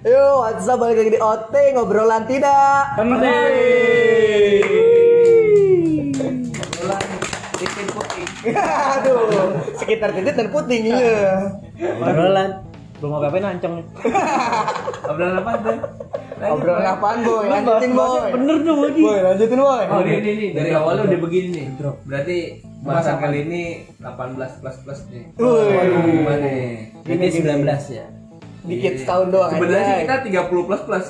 Yuk, what's up balik lagi di OT ngobrolan tidak. Titin putih. Aduh, sekitar titik dan puting iya. Obrolan belum apa apa nancong Obrolan apa tuh? Obrolan apaan boy? Lanjutin boy. bener dong lagi Boy, lanjutin boy. Oh ini ini nih dari awalnya udah begini nih. Berarti bahasan kali ini 18 plus plus nih. Waduh, gimana nih? ini 19 ya Dikit setahun doang Sebenarnya sih kita 30 plus plus.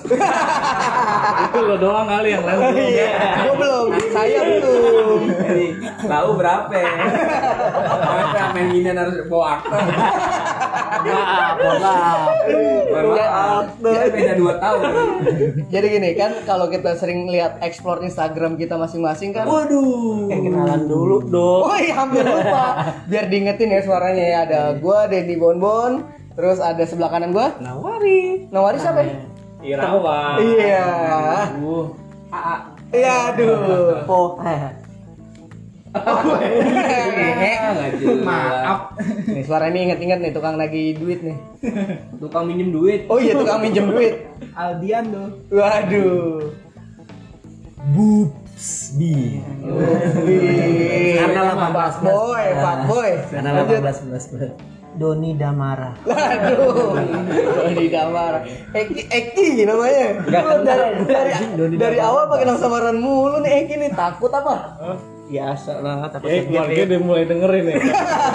itu lo doang kali yang lain belum Iya, gua belum, saya belum. Jadi tahu berapa? Masa main ginian harus bawa akta. maaf maaf Maaf. Ya beda 2 tahun. Jadi gini kan, kalau kita sering lihat explore Instagram kita masing-masing kan. waduh eh kenalan dulu dong Woi, hampir lupa. Biar diingetin ya suaranya ya. Ada gua Denny Bonbon, terus ada sebelah kanan gua nawari Nawari siapa ya? Irawan Iya. uh AA. Iya, aduh. po maaf Nih suara ini inget-inget nih tukang nagih duit nih. Tukang minjem duit. Oh iya tukang minjem duit. Aldian tuh Waduh. Boobs B Karena lama Pak Boy, Pak Boy. karena 18 18 Doni Damara Waduh. Doni Damar. Eki Eki namanya. Lu dari dari, Doni dari awal pakai nama samaran mulu nih Eki nih takut apa? biasa lah takut Eh, keluarga udah mulai dengerin nih.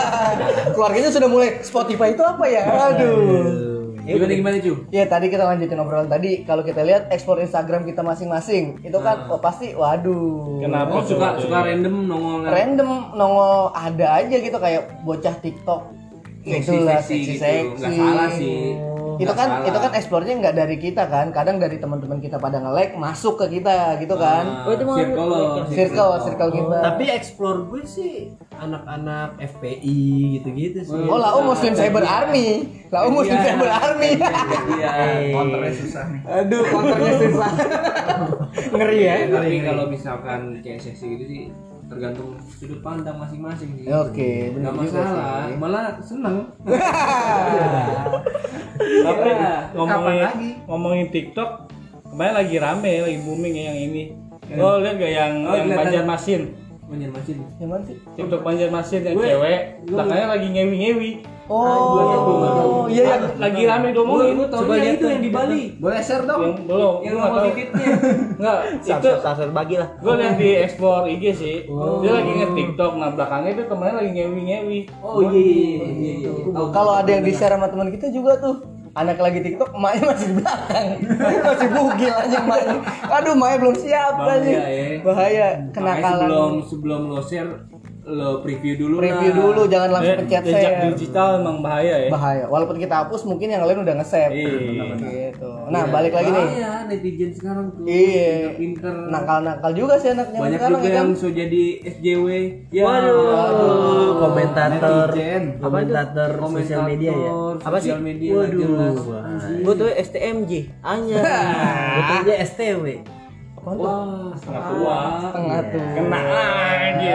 Keluarganya sudah mulai Spotify itu apa ya? Aduh. Gimana gimana cu? Ya tadi kita lanjutin obrolan tadi kalau kita lihat explore Instagram kita masing-masing itu kan oh, pasti waduh. Kenapa Oh suka suka random nongol Random nongol ada aja gitu kayak bocah TikTok Itulah Seksi-seksi seksi gitu. Nggak salah sih. Itu kan salah. itu kan explore-nya nggak dari kita kan. Kadang dari teman-teman kita pada nge-like masuk ke kita gitu kan. Ah, Oh, itu mau circle Circle circle kita. tapi explore gue sih anak-anak FPI gitu-gitu sih Oh, lau Muslim Cyber Army. Lau Muslim Iya. Cyber Army. Iya, counternya susah nih. Aduh, konternya susah. Ngeri ya. Tapi kalau misalkan kayak seksi gitu sih tergantung sudut pandang masing-masing sih. Oke, Nggak benar juga masalah, sih. malah seneng. Tapi Kapan ngomongin lagi? ngomongin TikTok kemarin lagi rame, lagi booming ya yang ini. Oh lihat gak yang Oh, yang. Banjarmasin? Banjarmasin. Yang mana sih? TikTok Banjarmasin yang Gue- cewek, gue- belakangnya lagi ngewi-ngewi. Oh, iya yang Lagi rame diomongin. Gue tau lihat itu tuh. yang di Bali. Boleh share dong. Yang belum, Yang mau tahu. titiknya. Enggak, itu sasar bagi lah gue lihat di explore IG sih. Dia lagi nge TikTok, nah belakangnya itu temennya lagi ngewi-ngewi. Oh iya iya iya. iya. Tahu. kalau ada yang di share sama teman kita juga tuh anak lagi TikTok, emaknya masih di belakang, masih bugil aja emaknya. Aduh, emaknya belum siap Bahaya, aja. ya. Bahaya, kenakalan. sebelum sebelum lo share lo preview dulu Review lah. dulu, jangan langsung Dia- pencet Jejak share. digital emang bahaya ya. Bahaya. Walaupun kita hapus, mungkin yang lain udah nge-save. Iya. Gitu. Nah, balik lagi nih. Iya, netizen sekarang tuh. Iya. Pinter. Nakal-nakal juga sih anaknya Banyak sekarang juga ya kan. yang so jadi SJW. Ya. Waduh, komentator, Netizen. komentator sosial media ya. Apa sih? Media Waduh, gue tuh STMJ, Anya. Gue tuh aja STW. Wah, setengah tua. Setengah tuh. Kena lagi.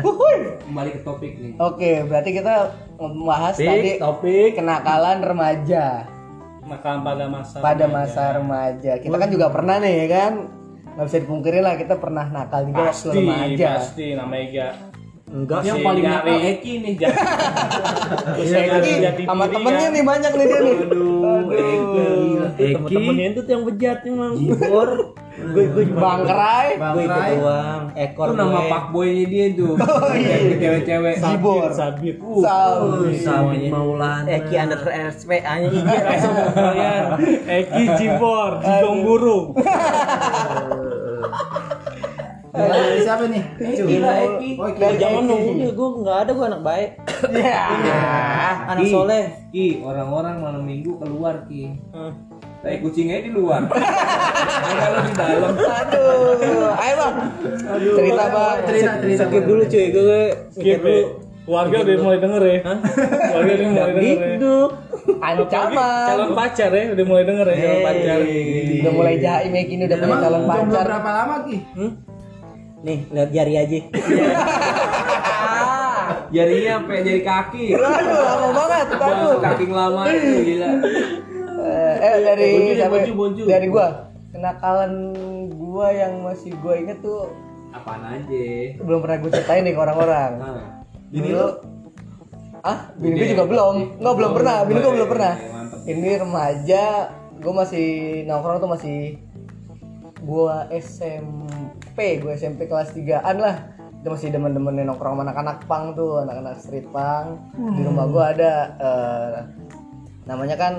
Wuhui. Kembali ke topik nih. Oke, berarti kita membahas tadi Topik, topik. kenakalan remaja Makanan pada masa pada remaja. masa remaja. Kita kan juga pernah nih ya kan. Nggak bisa dipungkiri lah kita pernah nakal juga waktu pasti remaja. pasti namanya ga Enggak Yang paling nyari. nakal Eki nih. Iya, lagi Eki, jati sama temennya nih banyak nih dia nih. Aduh, Eki. Temen-temennya itu tuh yang bejat emang. Jibor. Gue gue cuma Bangkerai. gue ikut doang. Ekor Itu nama pak boynya dia tuh. iya. Jadi cewek-cewek. Jibor. sabit Sawi. Sabit Maulana. Eki underscore RSP hanya langsung kalian Eki Jibor Jigong Burung Dari siapa nih? Eki. Oh, Dari Eki. zaman dulu gue nggak ada gue anak baik. Ya. Anak soleh. Ki, orang-orang malam minggu keluar Ki. Tai kucingnya di luar. Kalau di dalam. Aduh. Ayo bang. Cerita bang. Cerita, cerita. Skip dulu cuy, gue Skip dulu Keluarga udah mulai denger ya Keluarga udah mulai denger ya Hidup. Ancaman. Calon pacar ya Udah mulai denger ya calon pacar Udah mulai jaim ya gini udah punya calon pacar. berapa lama Ki? Nih, lihat jari aja. Jarinya sampai jadi kaki. Aduh lama banget. Aduh. Kaki lama itu gila. Eh, eh dari Bonju siapa? bonju, bonju. dari gua kenakalan gua yang masih gua inget tuh Apaan aja? belum pernah gue ceritain nih ke orang-orang Nah, Bini lu? Ah, bini gue juga belum. Enggak belum pernah, bini gue belum pernah. Mantep. Ini remaja, gue masih nongkrong tuh masih gua SMP, gue SMP kelas 3-an lah. Itu masih demen-demen nongkrong sama anak-anak pang tuh, anak-anak street pang. Di rumah gua ada eh, namanya kan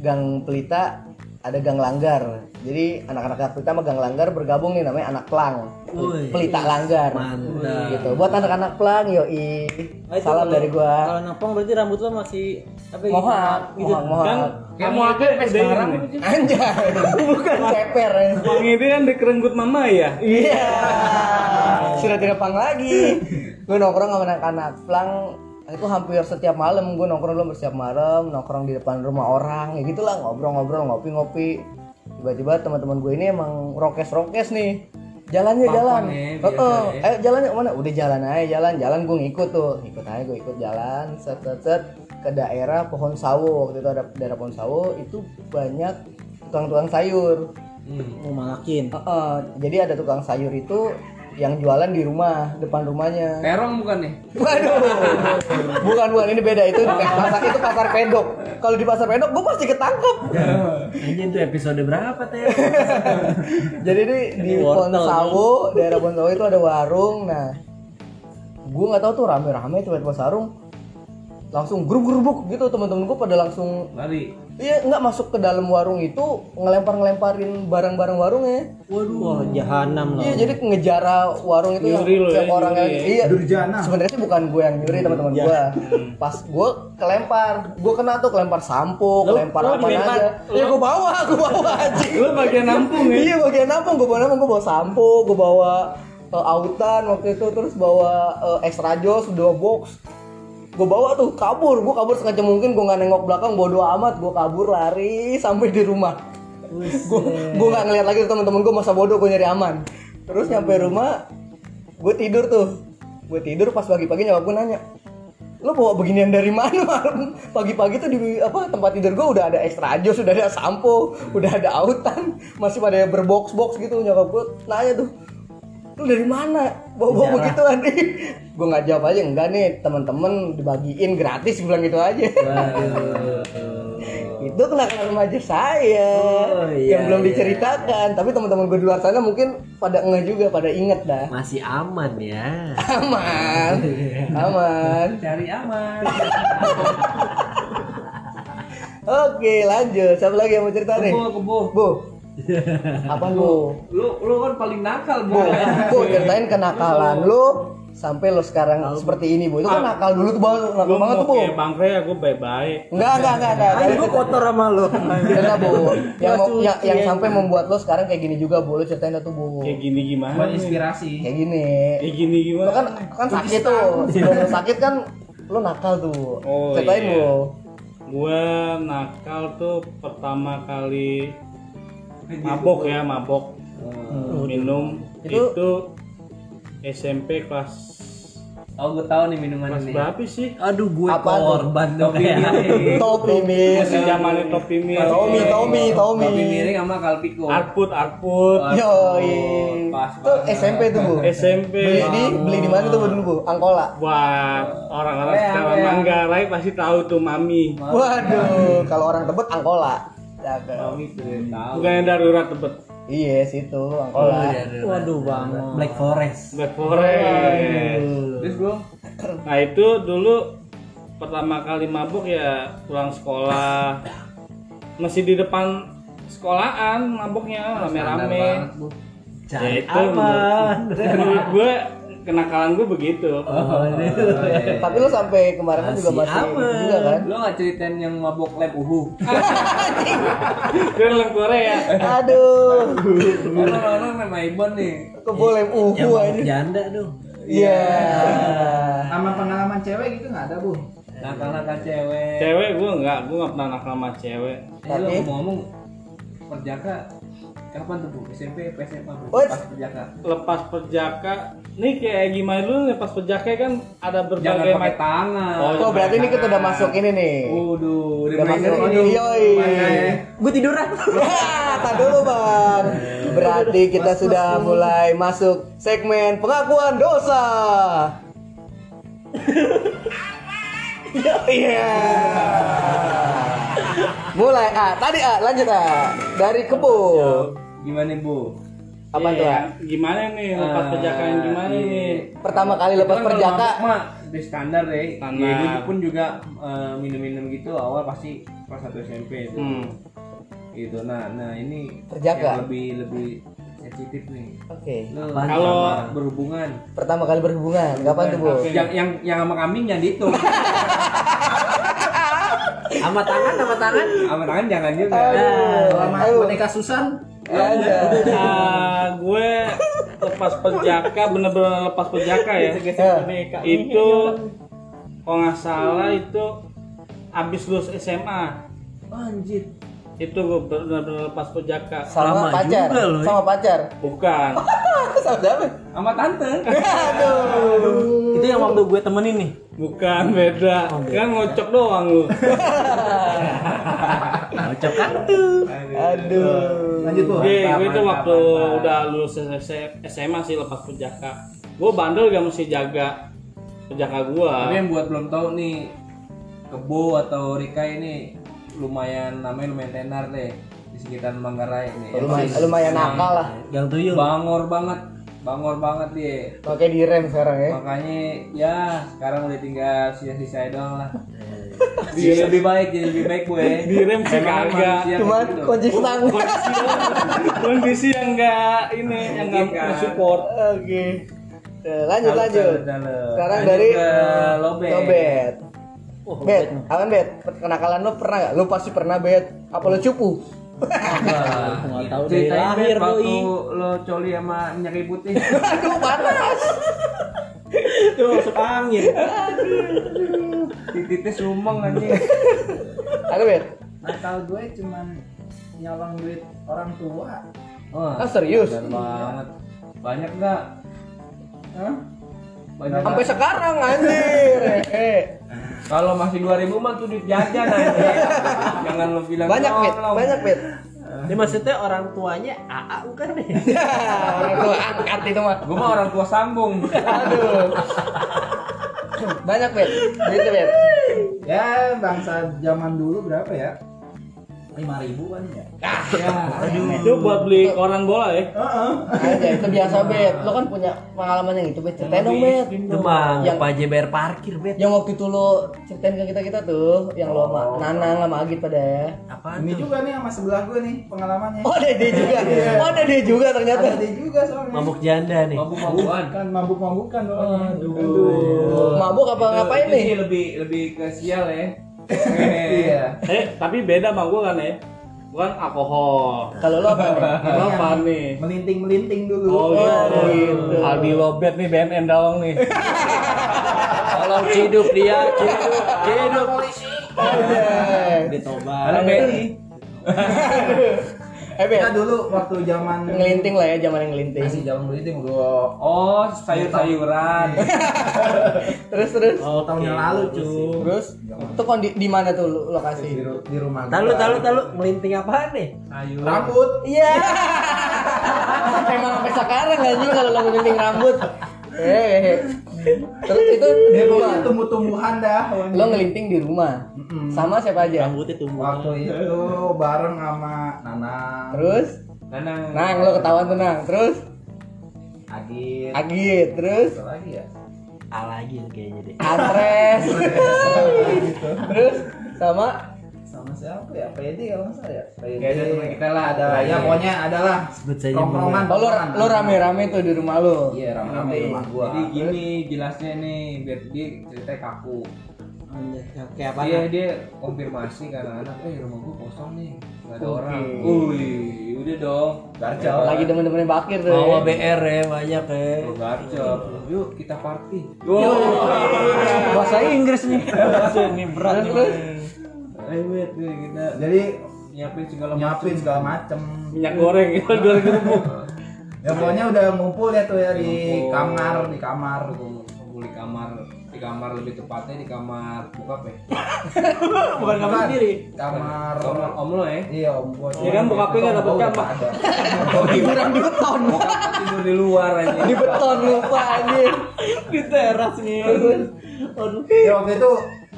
Gang Pelita, ada Gang Langgar. Jadi anak-anak Gang Pelita sama Gang Langgar bergabung nih namanya anak plang. Wih. Pelita Langgar. Mantap. Gitu. Buat anak-anak plang yoi. Ah, itu Salam kalau- dari gua. Kalau napong berarti rambut lo masih apa ya? Mohak, gitu. mohak, mohak. Kan Kayak itu sampai udah sekarang Cip? Anjay, bukan ceper. Bang ini kan dikerenggut mama ya. Iya. Sudah tidak pang lagi. Gue nongkrong sama anak-anak plang itu hampir setiap malam gue nongkrong dulu setiap malam nongkrong di depan rumah orang ya gitulah ngobrol-ngobrol ngopi-ngopi. Tiba-tiba teman-teman gue ini emang rokes-rokes nih. Jalannya Pang-pang jalan. ya, Heeh. biasa ya. eh jalannya mana udah jalan aja jalan. Jalan gue ngikut tuh. Ikut aja gue ikut jalan. Set set set. Ke daerah pohon sawo. Waktu itu ada daerah pohon sawo itu banyak tukang-tukang sayur. Mau malakin. Heeh, jadi ada tukang sayur itu yang jualan di rumah depan rumahnya. Terong bukan nih? Waduh, bukan bukan ini beda itu di pasar itu pasar pedok. Kalau di pasar pedok gue pasti ketangkep. Anjing itu episode berapa teh? Jadi di di Ponsawo, daerah Ponsawo itu ada warung. Nah, gue nggak tahu tuh rame-rame tiba-tiba sarung langsung gerub-gerubuk gitu teman-teman gue pada langsung Lari. iya nggak masuk ke dalam warung itu ngelempar-ngelemparin barang-barang warungnya Waduh. Wah, jahanam lah. Iya jadi ngejara warung itu yang Nyuri lo tiap ya, orang yang ya. iya. Durjana. Sebenarnya sih bukan gue yang nyuri teman-teman gue. Pas gue kelempar, gue kena tuh kelempar sampo, kelempar lo apa dilempar, aja. Ya gue bawa, gue bawa aja. Lu bagian nampung ya. Iya bagian nampung, gue bawa nampung, gue bawa sampo, gue bawa eh, autan waktu itu terus bawa eh, extra jos dua box. Gue bawa tuh kabur, gue kabur sekecil mungkin gue nggak nengok belakang, bodo amat, gue kabur lari sampai di rumah. gue gue nggak ngeliat lagi teman-teman gue masa bodoh gue nyari aman. Terus nyampe rumah, gue tidur tuh, gue tidur pas pagi-pagi nyokap gue nanya, lo bawa beginian dari mana pagi-pagi tuh di apa tempat tidur gue udah ada extra jos sudah ada sampo udah ada autan masih pada berbox box gitu nyokap gue nanya tuh lu dari mana? Bawa bawa begitu nih gue nggak jawab aja enggak nih. Teman-teman dibagiin gratis bilang gitu aja. Itu kenakalan remaja saya Oh, iya, yang belum iya. diceritakan. Tapi teman-teman gue di luar sana mungkin pada enggak juga pada inget dah. Masih aman ya. aman. Aman. Cari aman. Oke lanjut. Siapa lagi yang mau cerita nih? Kebo, kebo. Bu Apa bu? Lu lu kan paling nakal, Bu, Bu. ceritain kenakalan lu Sampai lu sekarang seperti ini bu Itu kan nakal dulu tuh banget Nakal banget mau tuh bu kayak Bang Rey aku baik-baik. Enggak enggak enggak enggak Ayo gue kotor sama lo. Enggak bu Yang, mau- yang, yang sampai membuat lu sekarang kayak gini juga bu Lu ceritain dah tuh bu Kayak gini gimana? Buat inspirasi. Kayak gini Kayak gini Lu gimana? kan kan sakit tuh lu sakit kan Lu nakal tuh Oh, Ceritain iya. bu Gue nakal tuh pertama kali mabok ya mabok minum Itu- itu, SMP kelas Oh, gue tahu nih minuman kelas ini. berapa sih? Aduh gue tuh? korban dong Topi miring. Topi mis Masih zamannya topi miring. Tommy Tommy Tommy Topi miring sama kalpiko. Arput arput. Yoi Pas Itu banget. SMP tuh bu SMP. Beli di beli di mana tuh Bu, dulu bu? Angkola. Buat orang-orang sekarang. Manggarai pasti tahu tuh mami. Waduh, kalau orang tebet Angkola. Cakep. Tahu. Bukannya darurat tebet. Iya situ Angkola. Waduh bang. Black Forest. Black Forest. Terus bro, Nah itu dulu pertama kali mabuk ya pulang sekolah masih di depan sekolahan mabuknya rame-rame. Ya Cari itu menurut gue kenakalan gue begitu. Oh, itu. Tapi lu sampai kemarin kan juga Masih masih aman. juga kan? lu nggak ceritain yang mabok lab uhu? Itu lem Korea. Aduh, Orang-orang nama Ibon nih. kok boleh Yang uhu mabuk aja. janda dong. Iya. Sama pengalaman cewek gitu nggak ada bu? Nakal-nakal cewek. Cewek gue nggak, gue nggak pernah nakal sama cewek. Eh, lu Tapi- ngomong-ngomong perjaka kapan tuh bu SMP apa SMA bu Woi. pas perjaka lepas perjaka nih kayak gimana dulu lepas perjaka kan ada jangan berbagai pakai macam tangan Oh, Oh, berarti ini kita udah masuk ini nih. Waduh, udah masuk ini. Yoi. Gue tiduran. Wah, tak dulu bang. Berarti kita sudah mulai masuk segmen pengakuan dosa. Ya, Iya. Mulai ah, tadi ah, lanjut ah. Dari kebo. Gimana bu? Apa tuh? Iya, ah? gimana nih lepas Ah, perjaka yang gimana iya. nih Pertama kali lepas Kan kalau perjaka. mabuk mah di standar deh. Standar. Ya, gue pun juga eh, minum-minum gitu awal pasti kelas 1 SMP itu. hmm. Gitu. Nah, nah ini Perjaka. yang lebih lebih sensitif nih. Oke. Lu Kalau- sama berhubungan. Pertama kali berhubungan. Kapan tuh, Bu? Yang yang yang sama kambing jangan dihitung. Sama tangan, sama tangan. sama tangan jangan juga. Ayo. boneka Susan Ada. Ah, gue lepas perjaka bener-bener lepas perjaka ya Ya. itu kalau nggak salah itu abis lulus SMA Anjir. Itu gue bener-bener lepas perjaka Sama Lama pacar. juga loh, ya. Sama pacar. bukan Sama siapa? Sama tante. Aduh. Itu yang waktu gue temenin nih. bukan beda kan ngocok doang lu Cocok kan tuh. Aduh. lanjut bu Mantap, gue itu mantap, waktu mantap. udah lulus SMA sih lepas perjaka. Gue bandel gak mesti jaga perjaka gue. Tapi yang buat belum tahu nih Kebo atau Rika ini lumayan namanya lumayan tenar deh di sekitar Manggarai nih. Lumayan, lumayan nakal lah. Yang tuyul. Bangor banget, bangor banget dia. Oke direm sekarang ya. Makanya ya sekarang udah tinggal sisa-sisa doang lah. Jadi lebih baik, jadi lebih baik gue. Direm sih Memang kagak. gitu. kunci stang. kondisi yang enggak ini yang enggak kan. support. Oke. Eh, Lanjut lanjut. Sekarang Lanjut dari ke Lobet. Lobet. Bet, awan bet. Kenakalan lo pernah gak? Lo pasti pernah bet. Apa lo cupu? Nggak tahu dari Ceritain lahir waktu doi. lo coli sama minyak putih. Aduh panas. Tuh masuk angin. Titiknya sumeng anjing. Ada bet. nakal gue cuman nyolong duit orang tua Wah, Ah serius? banget. Banyak nggak? Hah? Banyak Sampai nggak? sekarang anjir. Eh, Kalau masih 2000 mah tuh duit jajan anjing. Jangan lo bilang banyak bet, tolong. banyak bet. Ini maksudnya orang tuanya AA bukan deh. Ya, orang tua angkat itu mah. Gua mah orang tua sambung. Aduh. Banyak bet. Gitu bet. ya bangsa zaman dulu berapa ya lima ribu kan ya Itu buat beli koran bola ya. Heeh. Aja itu biasa bet. Lo kan punya pengalaman yang itu bet. Ceritain dong bet. Itu mah Yang- aja bayar parkir bet. Yang waktu itu lo ceritain ke kita kita tuh, yang lo sama Nanang sama Agit pada ya. Apa ini tuh? juga nih sama sebelah gue nih pengalamannya Oh ada dia juga. Oh ada dia juga ternyata. ada dia juga soalnya Mabuk janda nih. Mabuk-mabukan. kan mabuk-mabukan Aduh. Mabuk apa ngapain Itu nih? sih lebih lebih ke sial ya. Iya Eh, tapi beda bang gue kan ya. Bukan alkohol. Kalau lo apa nih? Lo apa nih? melinting melinting dulu Oh, Oh, gitu. gitu. Aldi Lobet nih BNN doang nih. Tolong ciduk dia, ciduk, ciduk. Eh, Ditobat. Karena. Eh kita dulu waktu zaman ngelinting lah ya, zaman yang ngelinting. masih zaman melinting gue Oh, sayur-sayuran. Terus terus. Oh, tahun yang lalu cuy. Terus itu kon di, di mana tuh lo- di, lokasi? ru- di rumah Talu, gua. talu, talu, melinting apaan nih? Sayur. rambut Iya. Emang sampai sekarang anjing kalau lo ngelinting rambut. Eh. Terus itu di rumah. Tumbuh-tumbuhan dah Lo ngelinting di rumah. Sama siapa aja? Rambutnya tumbuh. waktu itu bareng sama Nana Terus Nanang. Nang lo ketahuan tuh Nang. Terus Agit Agit, terus Apa lagi ya A lagi kayaknya deh. Atres. terus sama siapa ya Pedi kalau nggak salah ya ada teman kita lah, ada ada ya pokoknya adalah Sebut saja tongkrongan Oh, lo, lo rame-rame tuh di rumah lo. iya rame-rame di rumah gua Jadi gini jelasnya nih biar dia ceritanya kaku. Kayak apa? Dia dia konfirmasi ke anak-anak, eh rumah gua kosong nih, gak ada Oke. orang. Wih, udah dong. Garcol. Lagi temen-temen bakir tuh. Bawa ya. BR ya banyak ya. Oh, gacor. Yuk kita party. Bahasa Inggris nih. Bahasa ini berat Terus, wait, yuk kita. jadi nyiapin segala nyiapin segala macem. Minyak goreng itu goreng kerupuk. Ya pokoknya udah ngumpul ya tuh ya di Ngumpul. kamar di kamar. Ngumpul di kamar di kamar lebih tepatnya di kamar bokap ya. Bukan kamar sendiri. kamar kamar om lo ya? Iya om gua Iya kan, dapet Gua udah kamar. Tiduran di beton. tidur di luar aja Di beton lupa anjir. di teras nih aduh. Ya waktu itu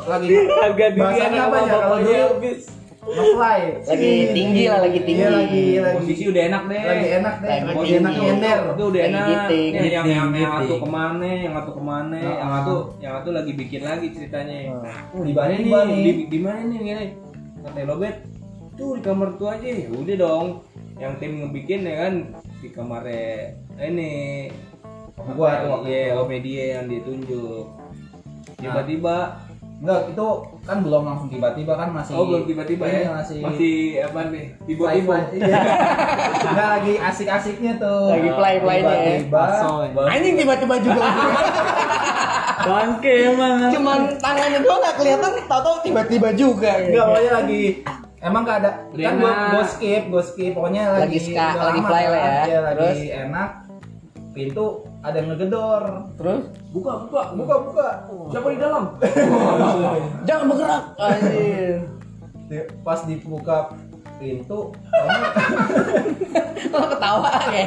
lagi harga anak apa ya? kalau dulu habis. Ngefly. Lagi tinggi lah, lagi tinggi. iya lagi lagi. Posisi udah enak deh. Lagi enak deh. Lagi enak nyender. Itu udah enak. giting. Yang- yang yang yang giting. ke mana yang satu ke mana yang Ah. satu yang satu lagi bikin lagi ceritanya. Oh, di Mana nih? di, di mana nih gini kata Lobet tuh di kamar tuh aja. Ya udah dong. Yang tim ngebikin ya kan di kamarnya ini. Gua tuh iya media yang ditunjuk. Tiba-tiba enggak itu kan belum langsung tiba-tiba kan masih oh belum tiba-tiba Iya, ya masih masih apa nih tiba-tiba iya. Enggak lagi asik-asiknya tuh Lagi fly-flynya ya. tiba-tiba Anjing tiba-tiba juga. bangke emang Cuman tangannya doang nggak kelihatan, tahu-tahu tiba-tiba juga. enggak pokoknya lagi Emang gak ada kan gua, enak. gua skip, gua skip pokoknya lagi Lagi ska- lagi fly kan, lah ya. iya, lagi Terus? enak. Pintu ada yang ngegedor. Terus buka buka Buka buka. siapa di dalam jangan bergerak. Anjir. Pas dibuka pintu, Lo ketawa ya.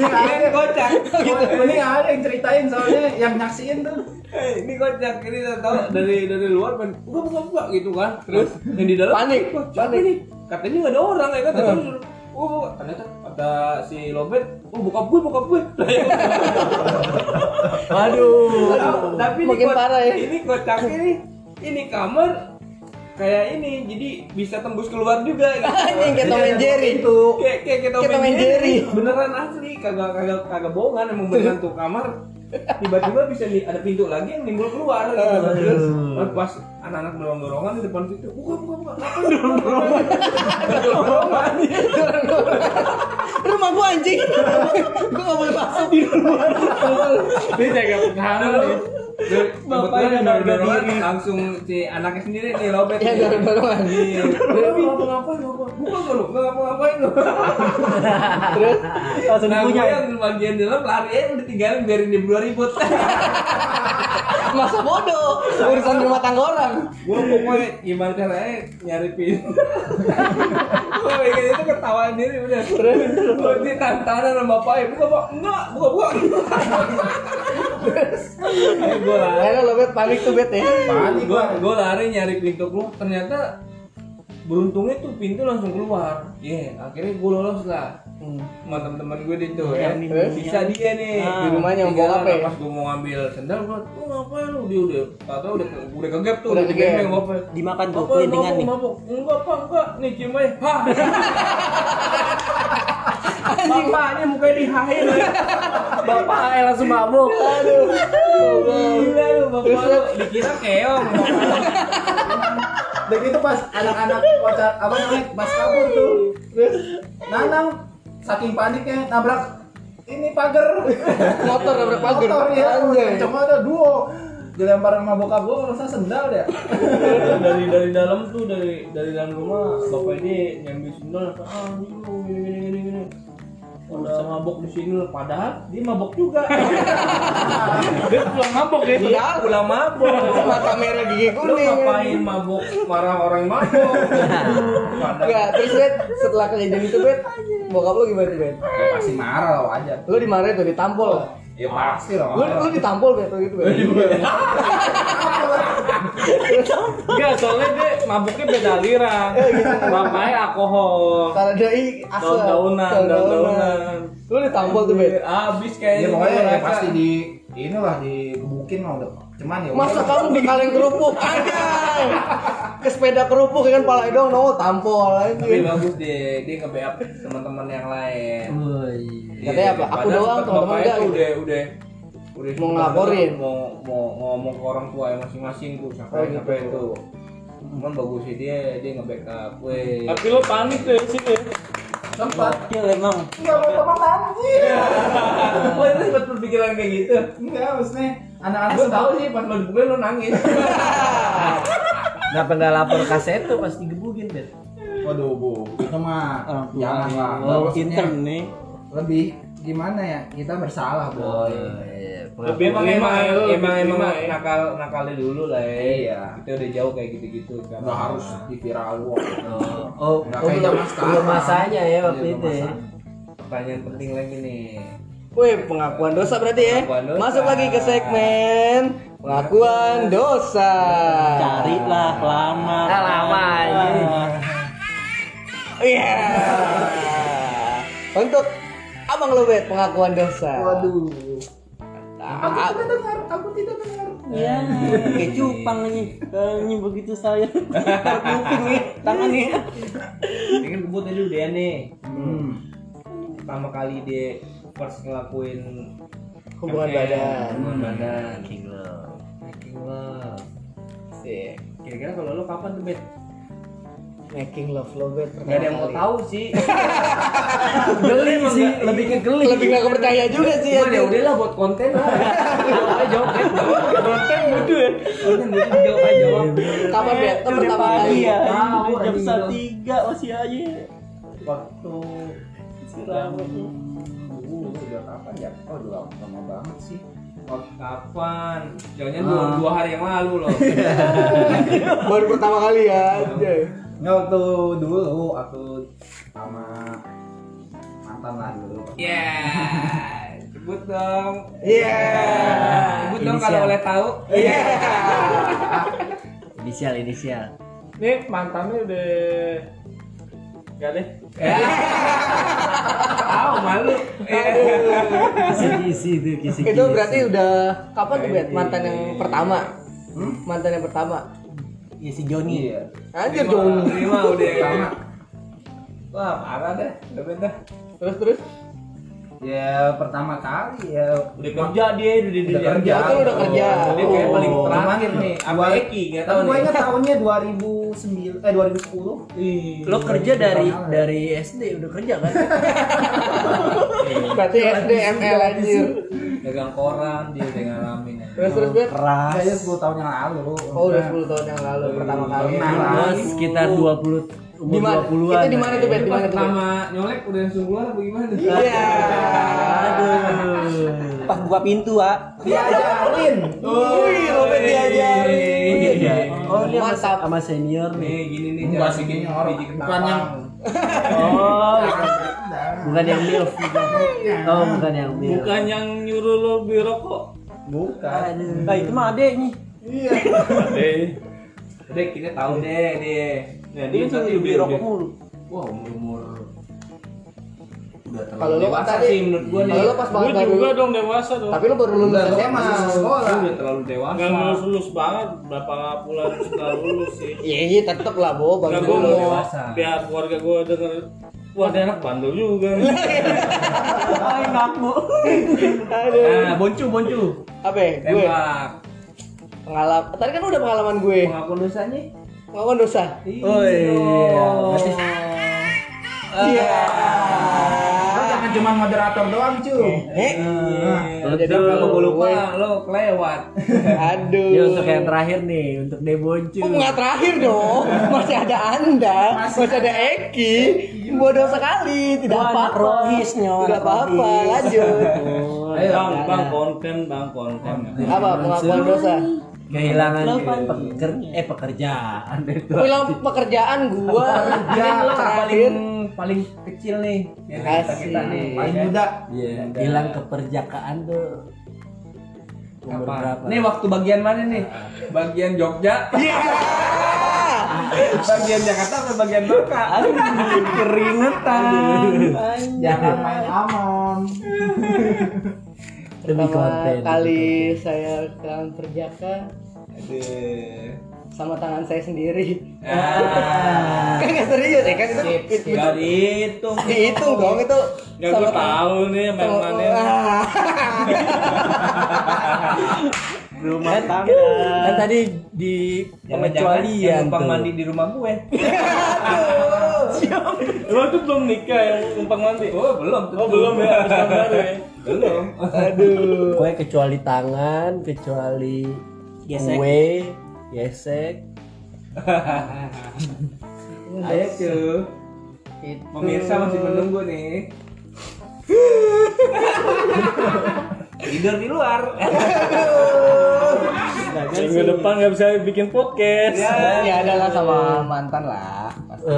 ini kocak Ini nggak ada yang ceritain soalnya yang nyaksiin tuh. Eh, ini kocak ini tahu dari dari luar kan buka buka buka gitu kan terus yang di dalam Panik, "Wah, siapa panik. katanya nggak ada orang ya kan terus oh buka. ternyata kata si Lobet oh buka gue buka gue Waduh. tapi ini Makin ko- parah ya. ini kocak ini ini kamar kayak ini jadi bisa tembus keluar juga gitu. Anjing kayak Tom and Jerry. Itu kayak kayak kita Kayak Tom and Jerry. beneran asli kagak kagak kagak bohongan emang beneran tuh kamar tiba-tiba bisa nih ada pintu lagi yang nimbul keluar gitu. Terus pas anak-anak dorong dorongan di depan situ buka buka buka ngapain dorong dorongan dorongan Rumah gua anjing. gua nggak boleh masuk. ini jaga pertahanan nih Bapaknya ada dorongan diri. langsung si anaknya sendiri nih lobet Ya nih. dorong-dorongan. Iya. Udah ngapa ngapain ngapa buka gak lu? Nggak ngapa ngapain lu? Terus? Langsung nah gue dipunya yang bagian dalam lari aja udah tinggalin biarin dia berdua ribut. Masa bodoh. Urusan rumah tangga orang. gue pokoknya gimana caranya nyari pin gue bikin itu ketawa sendiri udah. Gue di tantangan sama bapaknya buka buka enggak buka buka gue lari. Akhirnya lo bet panik tuh bet ya. panik gue gue lari nyari pintu keluar. Ternyata beruntungnya tuh pintu langsung keluar. Iya akhirnya gue lolos lah sama teman-teman gue di situ ya Terus? bisa dia nih di rumahnya mau Tinggal apa ya? pas gue mau ngambil sendal gue lu ngapain lu dia udah tau udah udah kegap tuh Udah kegap. kegap ngapain Dimakan tuh Apa, kelintingan mabuk, nih. mabuk. Enggak, Pak, enggak. Nih cium aja. Hah. Bapaknya mukanya dihain. ya. bapaknya langsung mabuk Aduh. Gila lu, bapak lu. Dikira keong. Dan itu pas anak-anak kocak apa namanya pas kabur tuh. Terus Nanang saking paniknya nabrak ini pagar. Motor nabrak pagar. Motor ya. Anjay. Cuma ada duo. Dilempar sama bokap gua kalau saya sendal deh. dari dari dalam tuh dari dari dalam rumah bapak ini nyambil sendal ah ini lu udah mabok di sini lu. padahal dia mabok juga dia pulang mabuk ya Iya. pulang mabok Mata merah gigi lu kuning. ngapain mabok marah orang mabok Enggak, terus bet setelah kejadian itu bet bokap lu gimana tuh bet? Ya pasti marah lo aja. Lu dimarahin tuh ditampol. Ya pasti lah. Lu lu ditampol gitu bet. enggak soalnya dia mabuknya beda aliran bapaknya alkohol Kalau doi asal daun-daunan daun-daunan Lu ditampol tuh bet. abis Ya kayaknya pokoknya gua ya pasti di inilah digebukin lah udah. Cuman ya Masa kamu dikaleng kerupuk anjay. Ke sepeda kerupuk ya kan pala dong no tampol tapi anjing. bagus deh dia nge-backup teman-teman yang lain Katanya apa? Aku doang, teman-teman enggak tuh gitu. udah udah udah Mau ngelaporin. mau mau ngomong ke orang tua yang masing-masing tuh sampai Oh, gitu. sampai itu cuman bagusnya dia dia nge-backup weh tapi lo panik tuh di sini sempat Gokil emang. enggak mau teman anjir. oh itu sempat berpikiran kayak gitu Enggak, maksudnya anak-anak gue tahu sih pas lo dibukulin lo nangis Kenapa nggak lapor kaset tuh pas digebukin bet? Waduh, Bu. Itu mah jangan lah. Oh, intern nih. Lebih gimana ya? Kita bersalah, Boy. Tapi emang emang emang emang lima ya. nakal nakalnya dulu lah ya. Iya. Kita udah jauh kayak gitu-gitu kan. Nggak harus di viral walk. Oh, oh, Nggak oh kayak zaman sekarang. belum masanya ya waktu Iya, itu ya. Pertanyaan penting lagi nih. Wih, pengakuan dosa berarti ya. Dosa. Masuk lagi ke segmen pengakuan dosa. Carilah lama. Ah, lama aja. Iya. Untuk Abang Lobet pengakuan dosa. Waduh. Aku tidak dengar, aku tidak dengar. Iya, kayak cupang nih. Kayaknya begitu saya. Kuping nih, tangannya. Ini kan kebut dulu dia nih. Hmm. Pertama kali dia first ngelakuin Hubungan badan. Hubungan badan. King love. Making love. Sih. Kira-kira kalau lu kapan tuh bet? Making love Lobet. Gak ada yang mau tahu sih. Geli sih, lebih ke geli. Lebih nggak kepercaya juga sih ya. Ya udah lah buat konten lah. Jawab aja jawab bet. Konten butuh ya. Konten butuh jawab aja jawab. Kapan Bet? Itu Udah pertama kali. ya, jam setengah tiga masih aja. Waktu Istirahat. Uh, udah kapan ya? Oh, udah lama, banget sih. Oh, kapan? Jangan dua, dua hari yang lalu loh. Baru pertama kali ya. Nggak waktu dulu, waktu sama mantan lah dulu. Ya, sebut dong. Iya. Sebut dong kalau boleh tahu. Iya. Inisial, inisial. Nih mantannya udah Gak deh. Tahu malu. Kisi-kisi tuh, kisi-kisi. Itu berarti udah kapan tuh Bet? Mantan yang pertama. Mantan yang pertama. Ya si Joni. Iya. Anjir Joni. Terima udah. Wah parah deh. Udah beda. Terus terus. Ya pertama kali ya. Udah kerja dia, udah dia Udah kerja. Itu udah kerja. Dia kayak paling Oh. terakhir nih. Apa Dua- Eki? Gak Tapi tahu gue nih. ingat tahunnya 2009 eh 2010. Lo kerja dari dari SD udah kerja kan? Berarti SD ML anjir. Dagang koran dia udah ngalamin. ya. Terus terus Bet. Keras. Kayaknya 10 tahun yang lalu. Oh udah 10 tahun yang lalu pertama kali. Sekitar 20 Di umur mana? 20-an. Itu di mana tuh Bet? Itu Di pas mana tuh pertama nyolek udah langsung keluar apa gimana? Iya. Aduh. Pas buka pintu, ah. Diajarin. Wih, Robert diajarin. Iya. Oh, dia sama, Mantap. sama senior nih. Nih gini nih Enggak sih kayaknya orang bukan yang Oh, bukan yang milf. Oh, bukan yang milf. Bukan yang nyuruh lo beli rokok. bukan. Nah, itu mah adeknya. Eh, Dek, kita tahu deh dia. Nah, Dia tadi beli udah rokok mulu. Wah, umur-umur udah terlalu Kalau lu kan dewasa tadi- sih menurut gua nih. Kalau lu pas gue banget baru. juga dong dewasa dong. Tapi lu baru lulus SMA. sekolah. Lu udah terlalu dewasa. Gak lulus lulus banget. Berapa bulan setelah lulus sih. Iya, iya tetep lah, Bo. Baru mau dewasa. biar keluarga gue denger. Wah, dia anak bandel juga. Ay, ngaku. Nah, boncu boncu. Apa ya? Gue Tembak. pengalaman. Tadi kan udah pengalaman gue. Pengakuan dosanya? Pengakuan dosa. Oh iya. Berarti Iya. Lo jangan cuma moderator doang, cu. Eh, Jadi kalau gua lupa lo kelewat. aduh. Ini untuk yang terakhir nih, untuk Deboncu. Kok nggak terakhir dong? Masih ada Anda, masih, ada Eki. Bodoh sekali, tidak apa-apa. rohis, Nyon, Tidak apa-apa, lanjut. Ayo, bang, bang konten, bang konten. Apa pengakuan dosa? Kehilangan peker eh pekerjaan itu. Bilang pekerjaan gua Ya, yang paling paling kecil nih. Ya, kita kita nih. Paling ya. muda. Iya, hilang keperjakaan tuh. Berapa? Nih waktu bagian mana nih? Bagian Jogja. Iya. bagian Jakarta atau bagian Bangka? Aduh, keringetan. Jangan main aman. Demi Pertama konten. kali saya kehilangan perjaka Aduh. sama tangan saya sendiri. Ah. Kan nggak serius ya kan itu. Skip. Gak dihitung. Dihitung dong itu. Gak gue tahu nih yang sama- mana. Ah. rumah tangga. Kan tadi di pengecualian yang numpang tuh. mandi di rumah gue. Emang itu belum nikah yang numpang mandi? Oh, belum. Oh belum ya, baru ya. Belum. Aduh. Gue kecuali tangan, kecuali Gesek. kue, gesek. Ayo cuy. Itu. Pemirsa masih menunggu nih. Tidur di luar. Minggu depan nggak bisa bikin podcast. Ya adalah sama mantan lah. Pasti.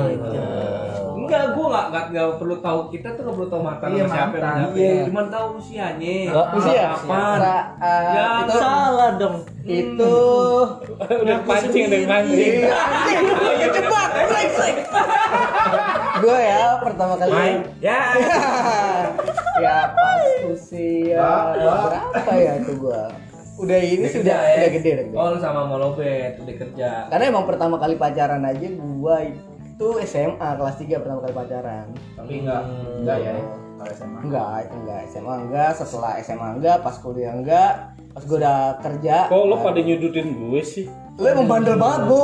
Enggak, gua enggak, enggak, enggak perlu tahu. Kita tuh enggak perlu tahu mantan Iya, sama siapa mantan. yang Iya. Cuma tahu usianya. Usia? Kapan? Sa- eh, Ya, itu, Salah dong. itu Udah pancing, udah pancing. Iya, kejebak, brengsek. Gue ya pertama kali Ya. ya pas usia berapa ya tuh gua udah ini Udah sudah kerja, ya? udah gede udah gede. Oh, lu sama Molobet udah kerja. karena emang pertama kali pacaran aja gua itu SMA kelas 3 pertama kali pacaran Tapi enggak, enggak ya. Kalau SMA. enggak enggak SMA enggak setelah SMA enggak pas kuliah enggak pas gua udah kerja Kok lo pada nyudutin gue sih? lu emang bandel banget bu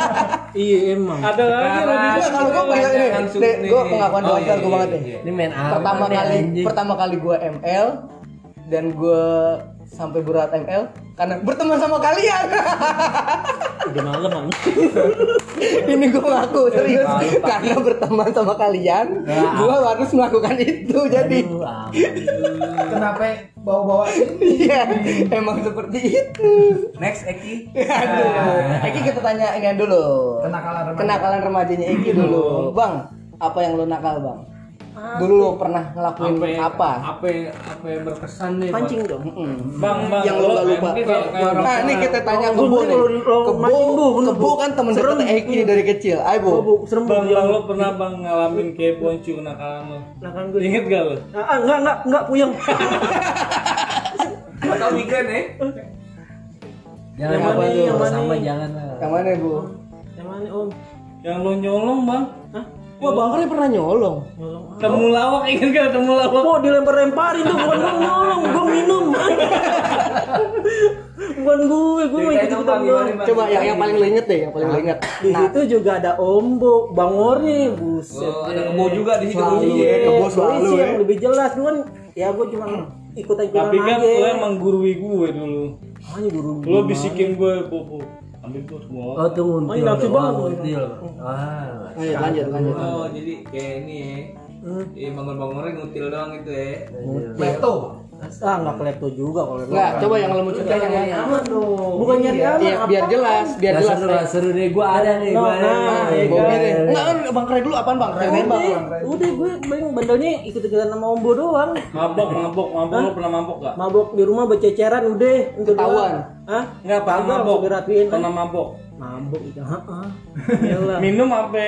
Iya emang. Ada lagi lo Enggak, kalau ini Jangan deh, sulit gua nih. pengakuan Oh, doang iya, gua iya, banget deh iya. Ini main pertama nih, kali pertama kali gua ML dan gua sampai berat ML karena berteman sama kalian. Udah malam ini gue ngaku serius. Karena berteman sama kalian gue harus melakukan itu jadi. Aduh, aman. Kenapa bawa-bawa ini? iya emang seperti itu. Next Eki. aduh Eki kita tanya ini dulu. Kenakalan remaja. kenakalan remajanya Eki dulu. Bang apa yang lo nakal bang dulu lo pernah ngelakuin apa Apa yang- apa yang berkesan nih? buat- Pancing dong. Mm-mm. Bang, bang, yang lo gak lupa nah ini kita tanya kebo bener, nih kebo mancing, Bu, kebo Bu. kan temen Serem. dekat Eki dari kecil ayo bu bu, serem Bang, bu. bang, lo pernah bang ngalamin kayak poncu kenakalan lo? Kan gue. Ingat gak lo? Ah, ah, enggak, enggak, enggak puyeng. Atau weekend ya? Jangan Yang apa mana, tuh, yang mana? sama jangan lah. yang mana bu Yang mana om? Yang lo nyolong bang? Hah? Wah bang Kari pernah nyolong Nyolong. Temu lawak, ingat gak temu lawak? Oh dilempar-lemparin tuh bukan gue nyolong, gue minum. bukan gue, gue mau ikut ikutan Bang, doang. Bang? coba yang yang paling inget deh yang paling lo inget Di situ juga ada ombo, bangornya, buset. Oh, ada kebo juga di situ. Selalu Iya. ya, kebo Gue selalu sih ya. yang lebih jelas, cuman ya gue cuma ikutan ikutan Tapi kan aja. lo emang gurui gue dulu. Hanya guru. Lo bisikin gue, Popo. Ambil tuh semua. Oh tuh nguntil. Oh, ini nafsu doang, banget. nguntil. Wah. lanjut lanjut lanjut Oh, jadi kayak ini ya. Hmm. Iya, bangun-bangunnya ngutil doang itu ya. Klepto. Ah nggak klepto juga kalau Enggak, coba yang lo mau cerita yang nyari mana? aman dong. Bukan nyari aman. Iya, biar jelas, biar Ya jelas. seru seru deh. Gua ada nih, gua ada. Nah, nih. Gua gini. Enggak, Bang Kre dulu apaan Bang? Kre nembak. Udah, udah gue paling bandelnya ikut-ikutan sama ombo doang. Mabok, mabok, mabok. Lo pernah mabok gak? Mabok di rumah bececeran udah untuk Ketahuan. Hah? Enggak, pernah Kagak, mabok. Pernah mabok. Mabok itu. Heeh. Minum apa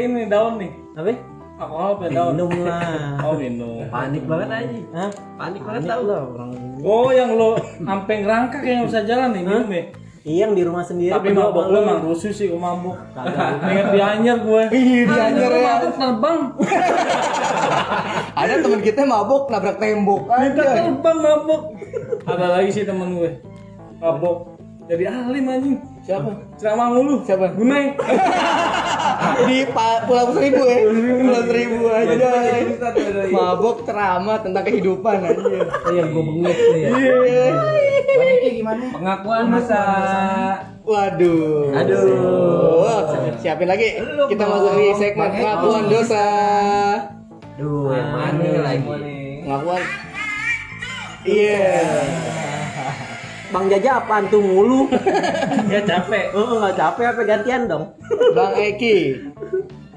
ini daun nih? Apa? Alkohol apa daun? Minum lah. Oh, minum. Panik banget aja. Hah? Panik banget Panik tau. lah orang. Oh, yang lo sampai ngerangkak yang bisa jalan nih minum ya? Iya yang di rumah sendiri. Tapi mabok lo lu. emang rusuh sih gue mabok. Ingat di Anyer gue. Ih, di Anyer ya. Mabok terbang. Ada temen kita mabuk nabrak tembok Minta aja. terbang mabok. Ada lagi sih temen gue. Mabok. Jadi alim anjing. Siapa? Ceramah mulu. Siapa? Gunai. Di Pulau Seribu ya. Pulau Seribu aja. Ada Mabok ceramah tentang kehidupan aja. Oh yang gua bengek tuh ya. Iya. Gimana? pengakuan masa Waduh. Aduh. Siapin lagi. Kita masuk di segmen pengakuan dosa. Duh, yang mana lagi? nih. Pengakuan. Iya. Bang Jaja apaan tuh mulu? Ya capek. Heeh, enggak capek apa gantian dong. Bang Eki.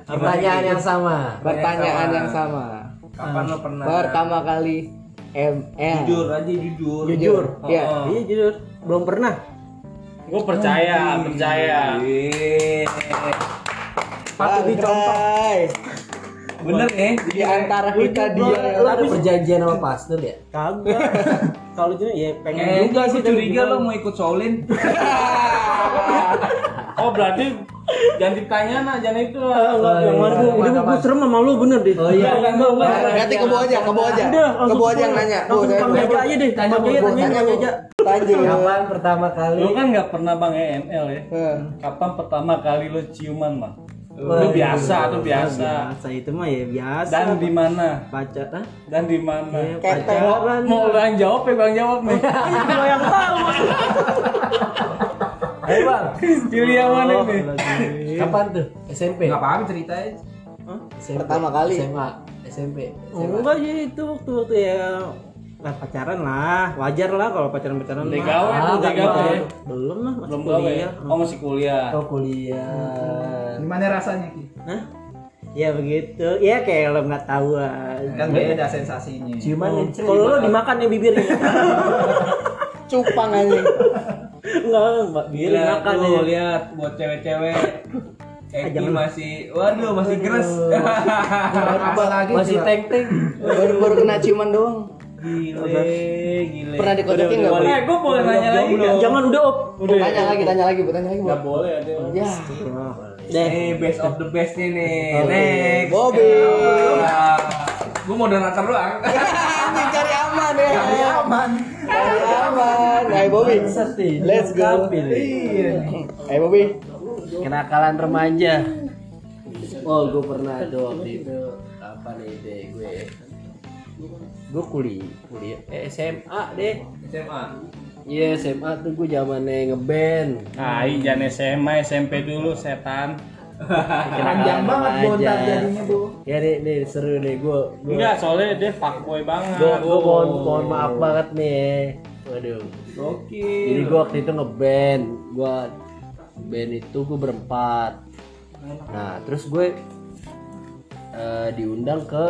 Pertanyaan yang sama. Pertanyaan yang sama. Kapan lo pernah? Pertama kali ML. Jujur aja jujur. Jujur. Iya. Oh. Iya jujur, belum pernah. Gue percaya, percaya. Iya. Patut dicontoh. Bener ya? Di antara kita dia yang Lu ada perjanjian sama pastor ya? Kagak. Kalau itu ya pengen Eh, juga sih curiga lo mau ikut Shaolin. Oh berarti jangan ditanya nah, jangan itu Ah, lah. enggak, yang mana gua udah gua serem sama lu bener deh. Oh iya. Enggak, enggak. Berarti ke bawah aja, ke bawah aja. Ke bawah aja yang nanya. Langsung Bang Jaja aja deh. Tanya Bu, tanya. Jaja. Lanjut. Kapan pertama kali? Lo kan nggak pernah bang EML ya? Eh. Kapan pertama kali lo ciuman bang? Wah, Lo biasa, tuh biasa. Biasa itu mah ya biasa. Dan di mana? pacar ah? Dan di mana? Ya, pacaran. Mau lo yang jawab ya bang jawab nih. Gua yang tahu. Ayo bang. Pilih yang mana nih? Oh, lagi. Kapan tuh? SMP. Nggak apa-apa ceritain. SMP. Pertama kali. SMA, SMP. Oh, enggak sih itu waktu waktu ya lah pacaran lah wajar lah kalau pacaran pacaran Udah gawe Ah, udah gawe. gawe. belum lah masih Belum gawe. kuliah Oh masih kuliah. Oh kuliah. Gimana rasanya Ki? Hah? ya begitu ya kayak lo nggak tahu aja. Kan beda sensasinya. Ciuman Oh, kalau lo dimakan ya bibirnya Cupang anjing. enggak mbak bibir tuh ya lihat buat cewek-cewek Eki jangan. masih, waduh masih keras. Apalagi Masih teng-teng. Baru baru kena ciuman doang. Gile, gile. Pernah dikotekin nggak? Eh, gue boleh nanya lagi jangan udah op Tanya lagi, tanya lagi, tanya lagi. Bu. Nggak boleh ada. Ya, deh Eh, best of the best nih nih. Next. Bobby. gue moderator doang. Anjing cari aman ya. Cari aman. Cari aman. Ayo Bobby. Let's go. Iya. Ayo Bobby. Kenakalan remaja. Oh, gue pernah tuh waktu itu apa nih deh gue. Gue kuliah, kuliah eh, SMA deh. SMA. Iya SMA tuh gue zamannya ngeband. Ah, jangan SMA, SMP dulu setan. Panjang banget bontar jadinya bu. Ya nih, nih seru nih gue. Enggak, soalnya dia fuckboy banget. Gue gue mohon mohon maaf banget nih. Waduh. Gokil. Jadi gue waktu itu ngeband. Gue band itu gue berempat. Nah terus gue eh, diundang ke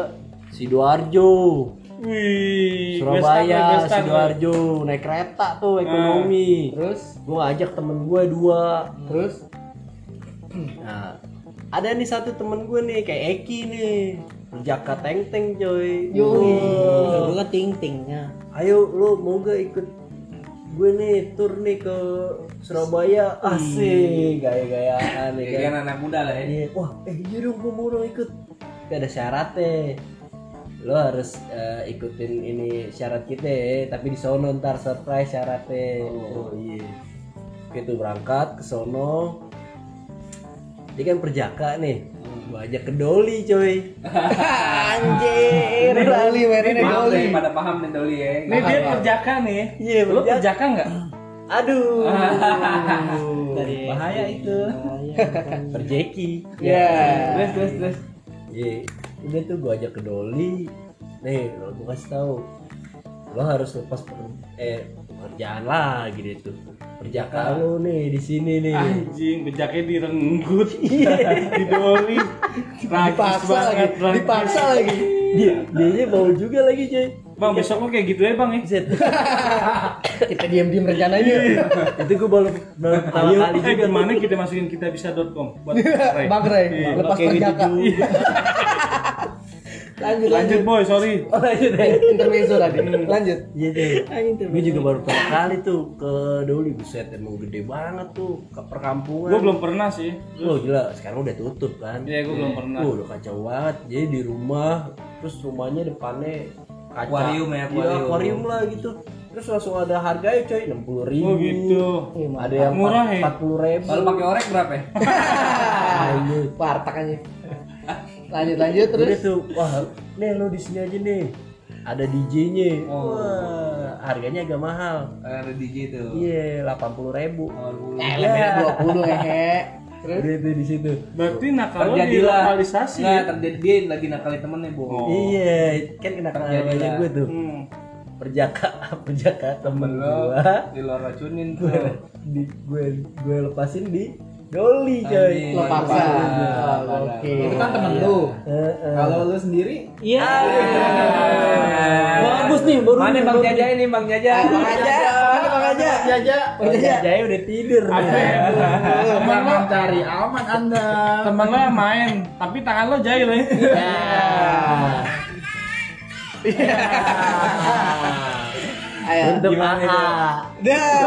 sidoarjo. Wih, Surabaya. Sidoarjo, naik kereta tuh ekonomi. Terus, Gue ajak temen gue dua. terus. Nah, ada nih satu temen gue nih kayak Eki nih, Jaka Teng Teng coy. Yoi. lu kan ting tingnya Ayo lu mau gak ikut gue nih tur nih ke Surabaya asik gaya-gayaan nih kan. anak muda lah ya. Iya, wah eh iya dong gue mau ikut. Tapi ada syaratnya. Lo harus eh, ikutin ini syarat kita ya, tapi di sono ntar surprise syaratnya. Oh, iya. Oke tuh berangkat ke sono. Dia kan perjaka nih. Gua ajak ke Doli coy. Anjir, Doli mainnya Maaf Doli. nih, pada paham nih Doli ya. Ini dia perjaka nih. Iya, Lu perjaka. perjaka nggak? Aduh. Dari- bahaya itu. Perjeki. Ya. Terus, terus, terus. Iya, udah tuh gua ajak ke Doli. Nih, lo gua kasih tahu. Lo harus lepas per- eh pekerjaan lagi deh tuh. Perjaka lo nih di sini nih. Anjing, perjakanya direnggut. di doli. Dipaksa lagi, banget, tragis. dipaksa lagi. Dia dia mau juga lagi, coy. Bang, besok lu kayak gitu ya, Bang ya. Set. Kita diam-diam rencananya. itu gua baru baru pertama kali Eh, juga. gimana kita masukin kitabisa.com buat Ray? Bang Ray, Iya. lepas gitu perjaka. Lanjut, Lanjut, boy, sorry. Oh, lanjut deh. Intermezzo tadi. Lanjut. Iya deh. Gue juga baru pertama kali tuh ke Doli buset emang gede banget tuh ke perkampungan. Gua belum pernah sih. Oh gila, sekarang udah tutup kan? Iya, gua belum pernah. Wah, udah kacau banget. Jadi di rumah, terus rumahnya depannya kaca. Akuarium ya, Iya, akuarium. akuarium lah gitu. Terus langsung ada harganya coy, 60 ribu. Oh, gitu. Ada yang Murah ya? 40 ribu. Kalau pakai orek berapa ya? Wartak aja. Lanjut, lanjut Udah terus. tuh, wah, nih lo di sini aja nih. Ada DJ-nya. Wah, harganya agak mahal. Ada DJ tuh. Iya, 80 ribu. Eh, lebih 20 hehe. Terus Udah tuh di situ. Berarti nakal dilokalisasi Nggak, ya? terjadi dia lagi nakali temennya, Bu. Oh. Iya, kan kena namanya gue tuh. Hmm. Perjaka, perjaka temen Lo gua. di luar racunin tuh. gue di gue gue lepasin di Doli coy. Lo paksa. Oke. Itu kan temen lu. Heeh. Kalau lu sendiri, iya Ah. bagus nih baru Mana Bang Jaja ini, Bang Jaja? Bang aja, mana Bang aja? Jaja. Bang Jaya udah tidur. Temen lo, Cari aman anda. Temen lo yang main, tapi tangan lo jahil ya. Ayo. Untuk Gimana AA. Dah.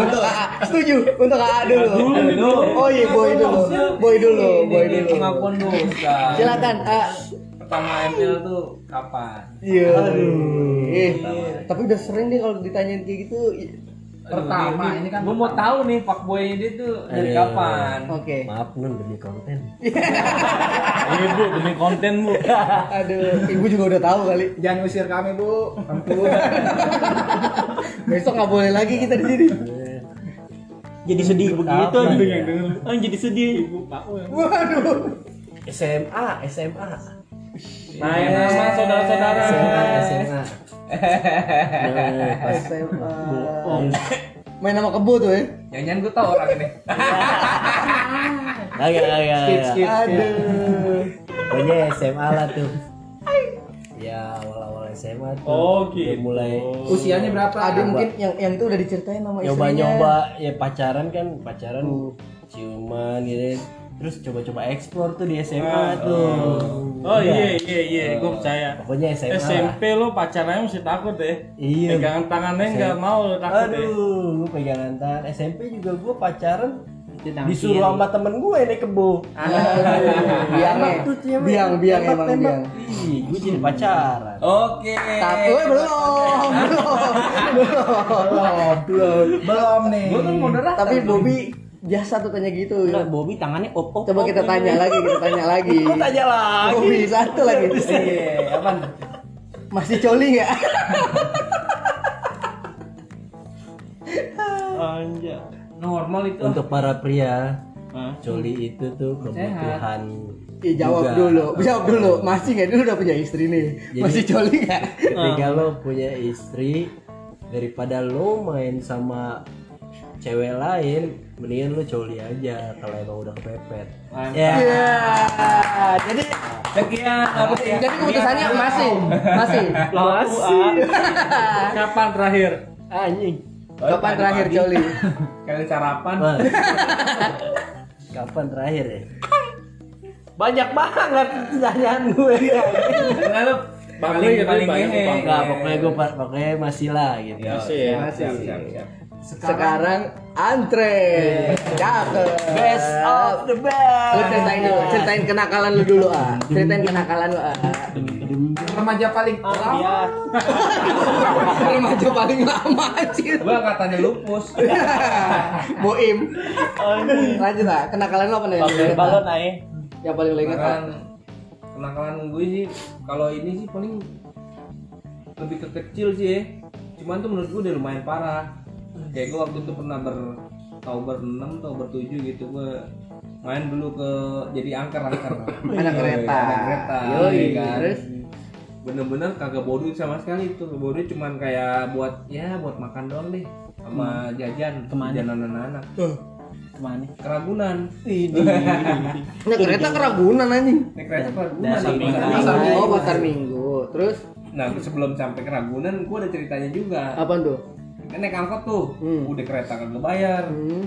Untuk AA. Setuju. Untuk AA dulu. Dulu. Oh iya, boy dulu. Boy dulu, boy dulu. pengakuan dosa. Silakan, A. Pertama ML tuh kapan? Iya. Aduh. Eh, tapi udah sering deh kalau ditanyain kayak gitu. Pertama, ini kan Gue mau tahu nih fuckboy dia tuh dari Aduh. kapan? Oke. Maaf nun demi konten. Iya bu, demi konten bu. Aduh, ibu juga udah tahu kali. Jangan usir kami bu. Ampun. Besok nggak boleh lagi kita di sini. Jadi sedih begitu ya? Ah, jadi sedih. SMA SMA Nah, yang nama saudara-saudara. SMA SMA Nah, pas SMA. bohong. Main nama kebo tuh ya. Jangan gue tau orang ini. Kagak kagak. Skip skip. Aduh. pokoknya SMA lah tuh ya awal-awal SMA tuh Oh, udah gitu. mulai Usianya berapa? Ada mungkin yang yang itu udah diceritain sama istrinya. nyoba-nyoba ya pacaran kan pacaran ciuman gitu terus coba-coba explore tuh di SMA tuh Oh iya iya iya, gue percaya. pokoknya SMA lah. SMP lo pacarannya mesti takut deh. iya Pegangan tangannya nggak mau lo takut deh. aduh gue pegangan tangan SMP juga gue pacaran disuruh sama temen gue nih kebo Biangnya. Biang biang emang biang. ih gue jadi pacaran Oke. Tapi eh, belum. Belum. Belum. Belum nih. Kan. Tapi Bobby biasa tuh tanya gitu. Enggak, Bobby tangannya op op. Coba op, kita ini. tanya lagi, kita tanya lagi. tanya lagi Bobby satu lagi. Iya, apa? Masih coli nggak? Anjay. Normal itu. untuk para pria Hah? coli itu tuh kebutuhan Ih, jawab juga. dulu, jawab dulu. Masih nggak? Dulu udah punya istri nih. Jadi- Masih coli nggak? ketika lo punya istri daripada lo main sama cewek lain mendingan lo coli aja kalau emang udah kepepet ya Iya. Jadi Sekian. Apa ya? jadi keputusannya masih, masih. masih Kapan terakhir? anjing Kapan terakhir coli? Kalian sarapan. Kapan terakhir ya banyak banget pertanyaan gue Lalu Bang paling paling. Bang. Enggak, pokoknya gue pokoknya masih lah gitu Ya, Masih ya? siap, siap. Sekarang antre. Cakep. best of the Lu best ceritain dulu, ceritain kenakalan lu dulu ah. Ceritain kenakalan lu ah. Remaja paling Iya. Remaja paling lama anjir. Gua angkatannya lupus. Boim. Lanjut ah, kenakalan lu apa nih? Balon aja. Yang paling lu ingat ah. Kenakalan kenakalan gue sih kalau ini sih paling lebih ke kecil sih ya. Cuman tuh menurut gue udah lumayan parah. Kayak gue waktu itu pernah ber tahun ber 6 atau ber 7 gitu gue main dulu ke jadi angker angker Anak kereta. anak kereta Yoi, ya kan? terus? bener-bener kagak duit sama sekali itu duit cuman kayak buat ya buat makan doang deh sama jajan Ke mana? jajanan anak-anak Ke mana? keragunan Naik kereta keragunan anjing. naik kereta keragunan. Pasar Minggu. Oh, pasar minggu. Terus Nah, sebelum sampai ke Ragunan, gua ada ceritanya juga. apa tuh? Kan naik angkot tuh, Hmm. udah kereta kagak bayar. Hmm.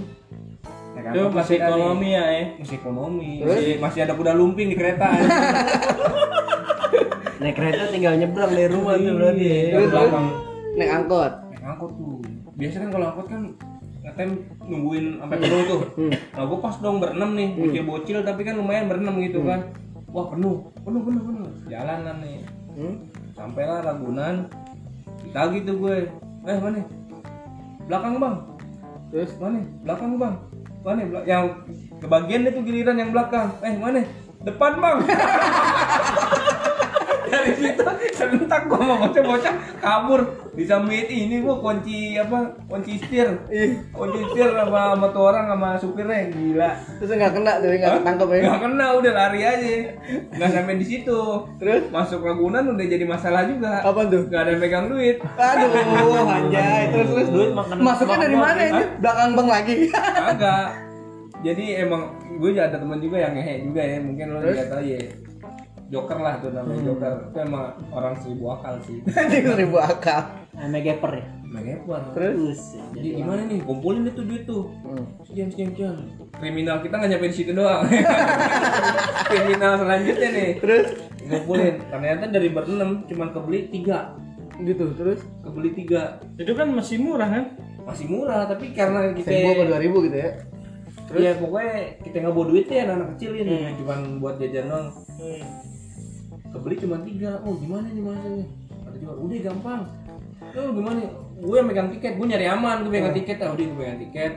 Naik angkot masih ekonomi ya eh. Masih ekonomi. Terus? Masih, masih ada kuda lumping di kereta. naik kereta tinggal nyebrang dari rumah tuh berarti ya. Belakang. Naik angkot. Naik angkot tuh. Biasanya kan kalau angkot kan ngetem nungguin sampai penuh tuh. Hmm. Nah, gua pas dong berenam nih, bocil-bocil tapi kan lumayan berenam gitu kan. Wah, penuh, penuh, penuh, penuh. Jalanan nih. Hmm. Sampailah Ragunan. Ditagi tuh gue. Eh, mana? Belakang, Bang. Terus mana? Belakang bang. Mana? Yang kebagian itu giliran yang belakang. Eh mana? Depan bang dari situ serentak gua mau bocah-bocah kabur disamit ini gua kunci apa kunci setir kunci setir sama, sama tuh orang sama supirnya gila terus nggak kena tuh nggak ketangkep ya. nggak kena udah lari aja nggak sampai di situ Terus masuk Ragunan udah jadi masalah juga apa tuh? nggak ada yang pegang duit Aduh, anjay. Terus terus Duit makan Masuknya dari mana ini? Belakang bang lagi. Agak. Jadi emang gue juga ada teman juga yang ngehe juga ya, mungkin lo nggak tahu ya. Joker lah tuh namanya Joker. Itu emang orang seribu akal sih. Anjing seribu akal. Ame geper ya. Megapon. Terus? Jadi gimana nih? Kumpulin itu duit tuh. Hmm. Sekian sekian sekian. Kriminal kita nggak nyampe di situ doang. Kriminal selanjutnya nih. Terus Ngumpulin. Ternyata dari berenam cuman kebeli tiga. gitu terus Kebeli tiga. Itu kan masih murah kan? Masih murah tapi karena kita seribu apa dua ribu gitu ya Terus ya pokoknya kita nggak bawa duit ya anak-anak kecil ini cuman buat jajan doang. Kebeli cuma tiga. Oh gimana nih masanya? Kata jual, udah gampang. Lu gimana? Gue yang megang tiket, gue nyari aman, gue megang tiket, ah udah gue megang tiket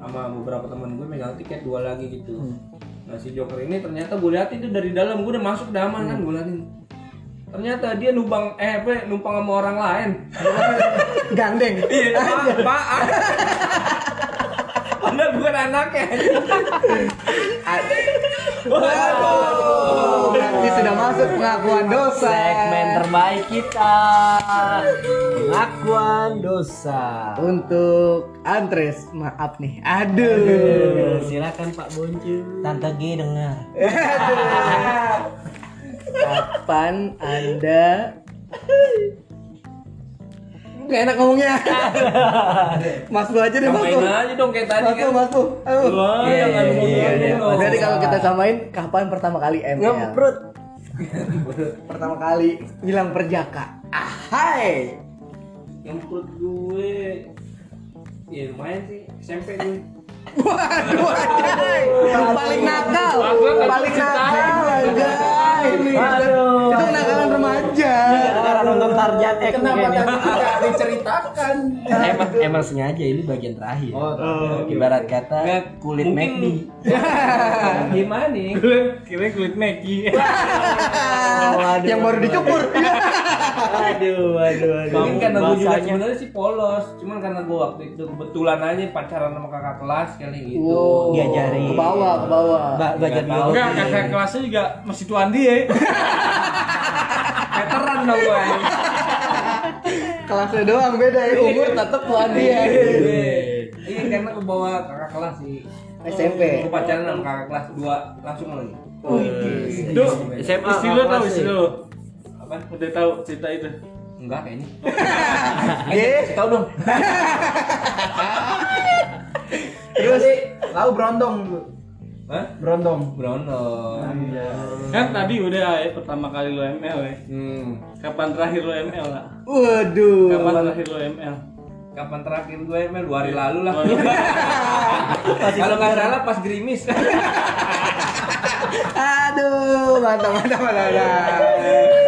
sama beberapa teman gue megang tiket dua lagi gitu. Nah si Joker ini ternyata gue liatin tuh dari dalam, gue udah masuk udah aman kan gue liatin. Ternyata dia numpang eh apa numpang sama orang lain. gandeng Iya, pak, pak. Padahal anaknya. Berarti sudah masuk pengakuan dosa. Segmen terbaik kita. Pengakuan dosa. Untuk Andres, maaf nih. Aduh. Silakan Pak Boncu. Tante G dengar. Kapan Anda Gak enak ngomongnya. Mas Bu aja deh, Mas. Samain aja dong kayak tadi Mas Bu, kan. Mas Bu. Ayo. Wah, jangan ngomong dong. Jadi kalau kita samain kapan pertama kali ML? Ngemprut. pertama kali bilang perjaka. Ahai. Nyemprot gue. Ya lumayan sih, SMP gue. Waduh, anjay. Paling nakal. Paling nakal, anjay. Aduh. Itu nakalan remaja. Karena nonton Tarjan X Kenapa ya. tidak diceritakan? Emang, emang sengaja ini bagian terakhir. Oh, Ibarat kata kulit McD. Gimana nih? Kira kulit Maggie. Yang baru dicukur. Aduh, aduh, aduh. Mungkin karena gue juga sebenarnya sih polos, cuman karena gue waktu itu kebetulan aja pacaran sama kakak kelas kali gitu. Wow. Diajari. Ke bawah, ke bawah. Ba- belajar biologi. Enggak, kakak kelasnya juga masih tuan dia. Veteran dong gue. Kelasnya doang beda ya. Umur tetap tuan dia. Iya karena ke bawah kakak kelas sih. SMP. Gue pacaran sama kakak kelas dua langsung lagi. Duh, SMA istri lu tahu istri lu. Apa? Udah tahu cerita itu. Enggak kayaknya. Ye. Tahu dong. Terus lalu berondong dulu. Hah? Berondong. Brono. Kan tadi udah ya pertama kali lu ML ya. Hmm. Kapan terakhir lu ML lah? Waduh. Kapan terakhir lu ML? Kapan terakhir gue email dua hari lalu lah. Kalau nggak salah pas gerimis. Aduh, mantap, mantap, mantap. mantap.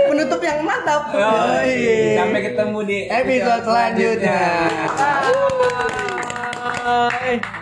Yang mantap. Yoi. Sampai ketemu di Episode selanjutnya. selanjutnya. Bye.